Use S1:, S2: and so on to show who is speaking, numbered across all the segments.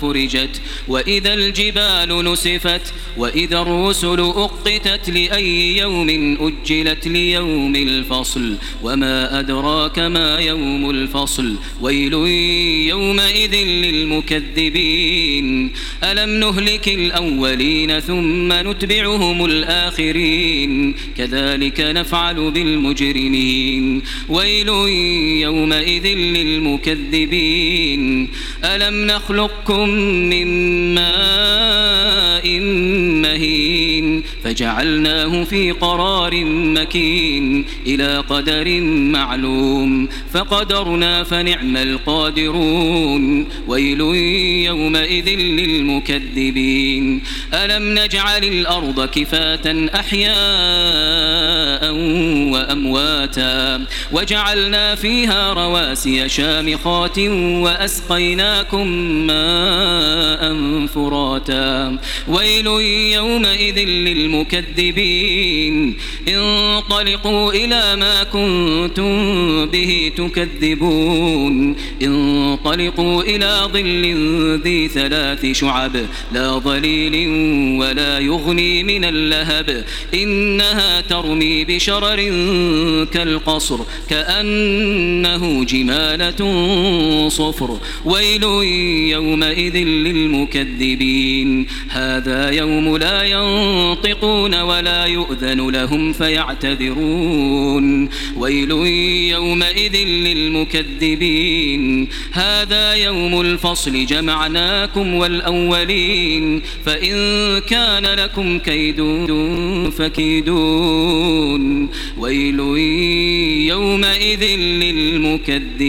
S1: فرجت وإذا الجبال نسفت وإذا الرسل أقتت لأي يوم أجلت ليوم الفصل وما أدراك ما يوم الفصل ويل يومئذ للمكذبين. ألم نهلك الأولين ثم نتبعهم الآخرين؟ كذلك نفعل بالمجرمين. ويل يومئذ للمكذبين. ألم نخلقكم من ماء فجعلناه في قرار مكين إلى قدر معلوم فقدرنا فنعم القادرون ويل يومئذ للمكذبين. ألم نجعل الأرض كفاة أحياء وأمواتا وجعلنا فيها رواسي شامخات وأسقيناكم ماء فراتا. ويل يومئذ للمكذبين. انطلقوا إلى ما كنتم به تكذبون. انطلقوا إلى ظل ذي ثلاث شعب. لا ظليل ولا يغني من اللهب. إنها ترمي بشرر كالقصر كأنه جمالة صفر. ويل يومئذ للمكذبين. هذا يوم لا ينطقون ولا يؤذن لهم فيعتذرون. ويل يومئذ للمكذبين. هذا يوم الفصل جمعناكم والأولين. فإن كان لكم كيد فكيدون. ويل يومئذ للمكذبين.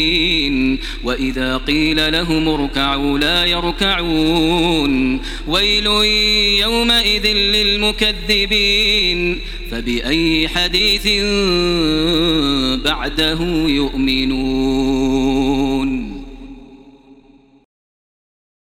S1: وإذا قيل لهم اركعوا لا يركعون ويل يومئذ للمكذبين فبأي حديث بعده يؤمنون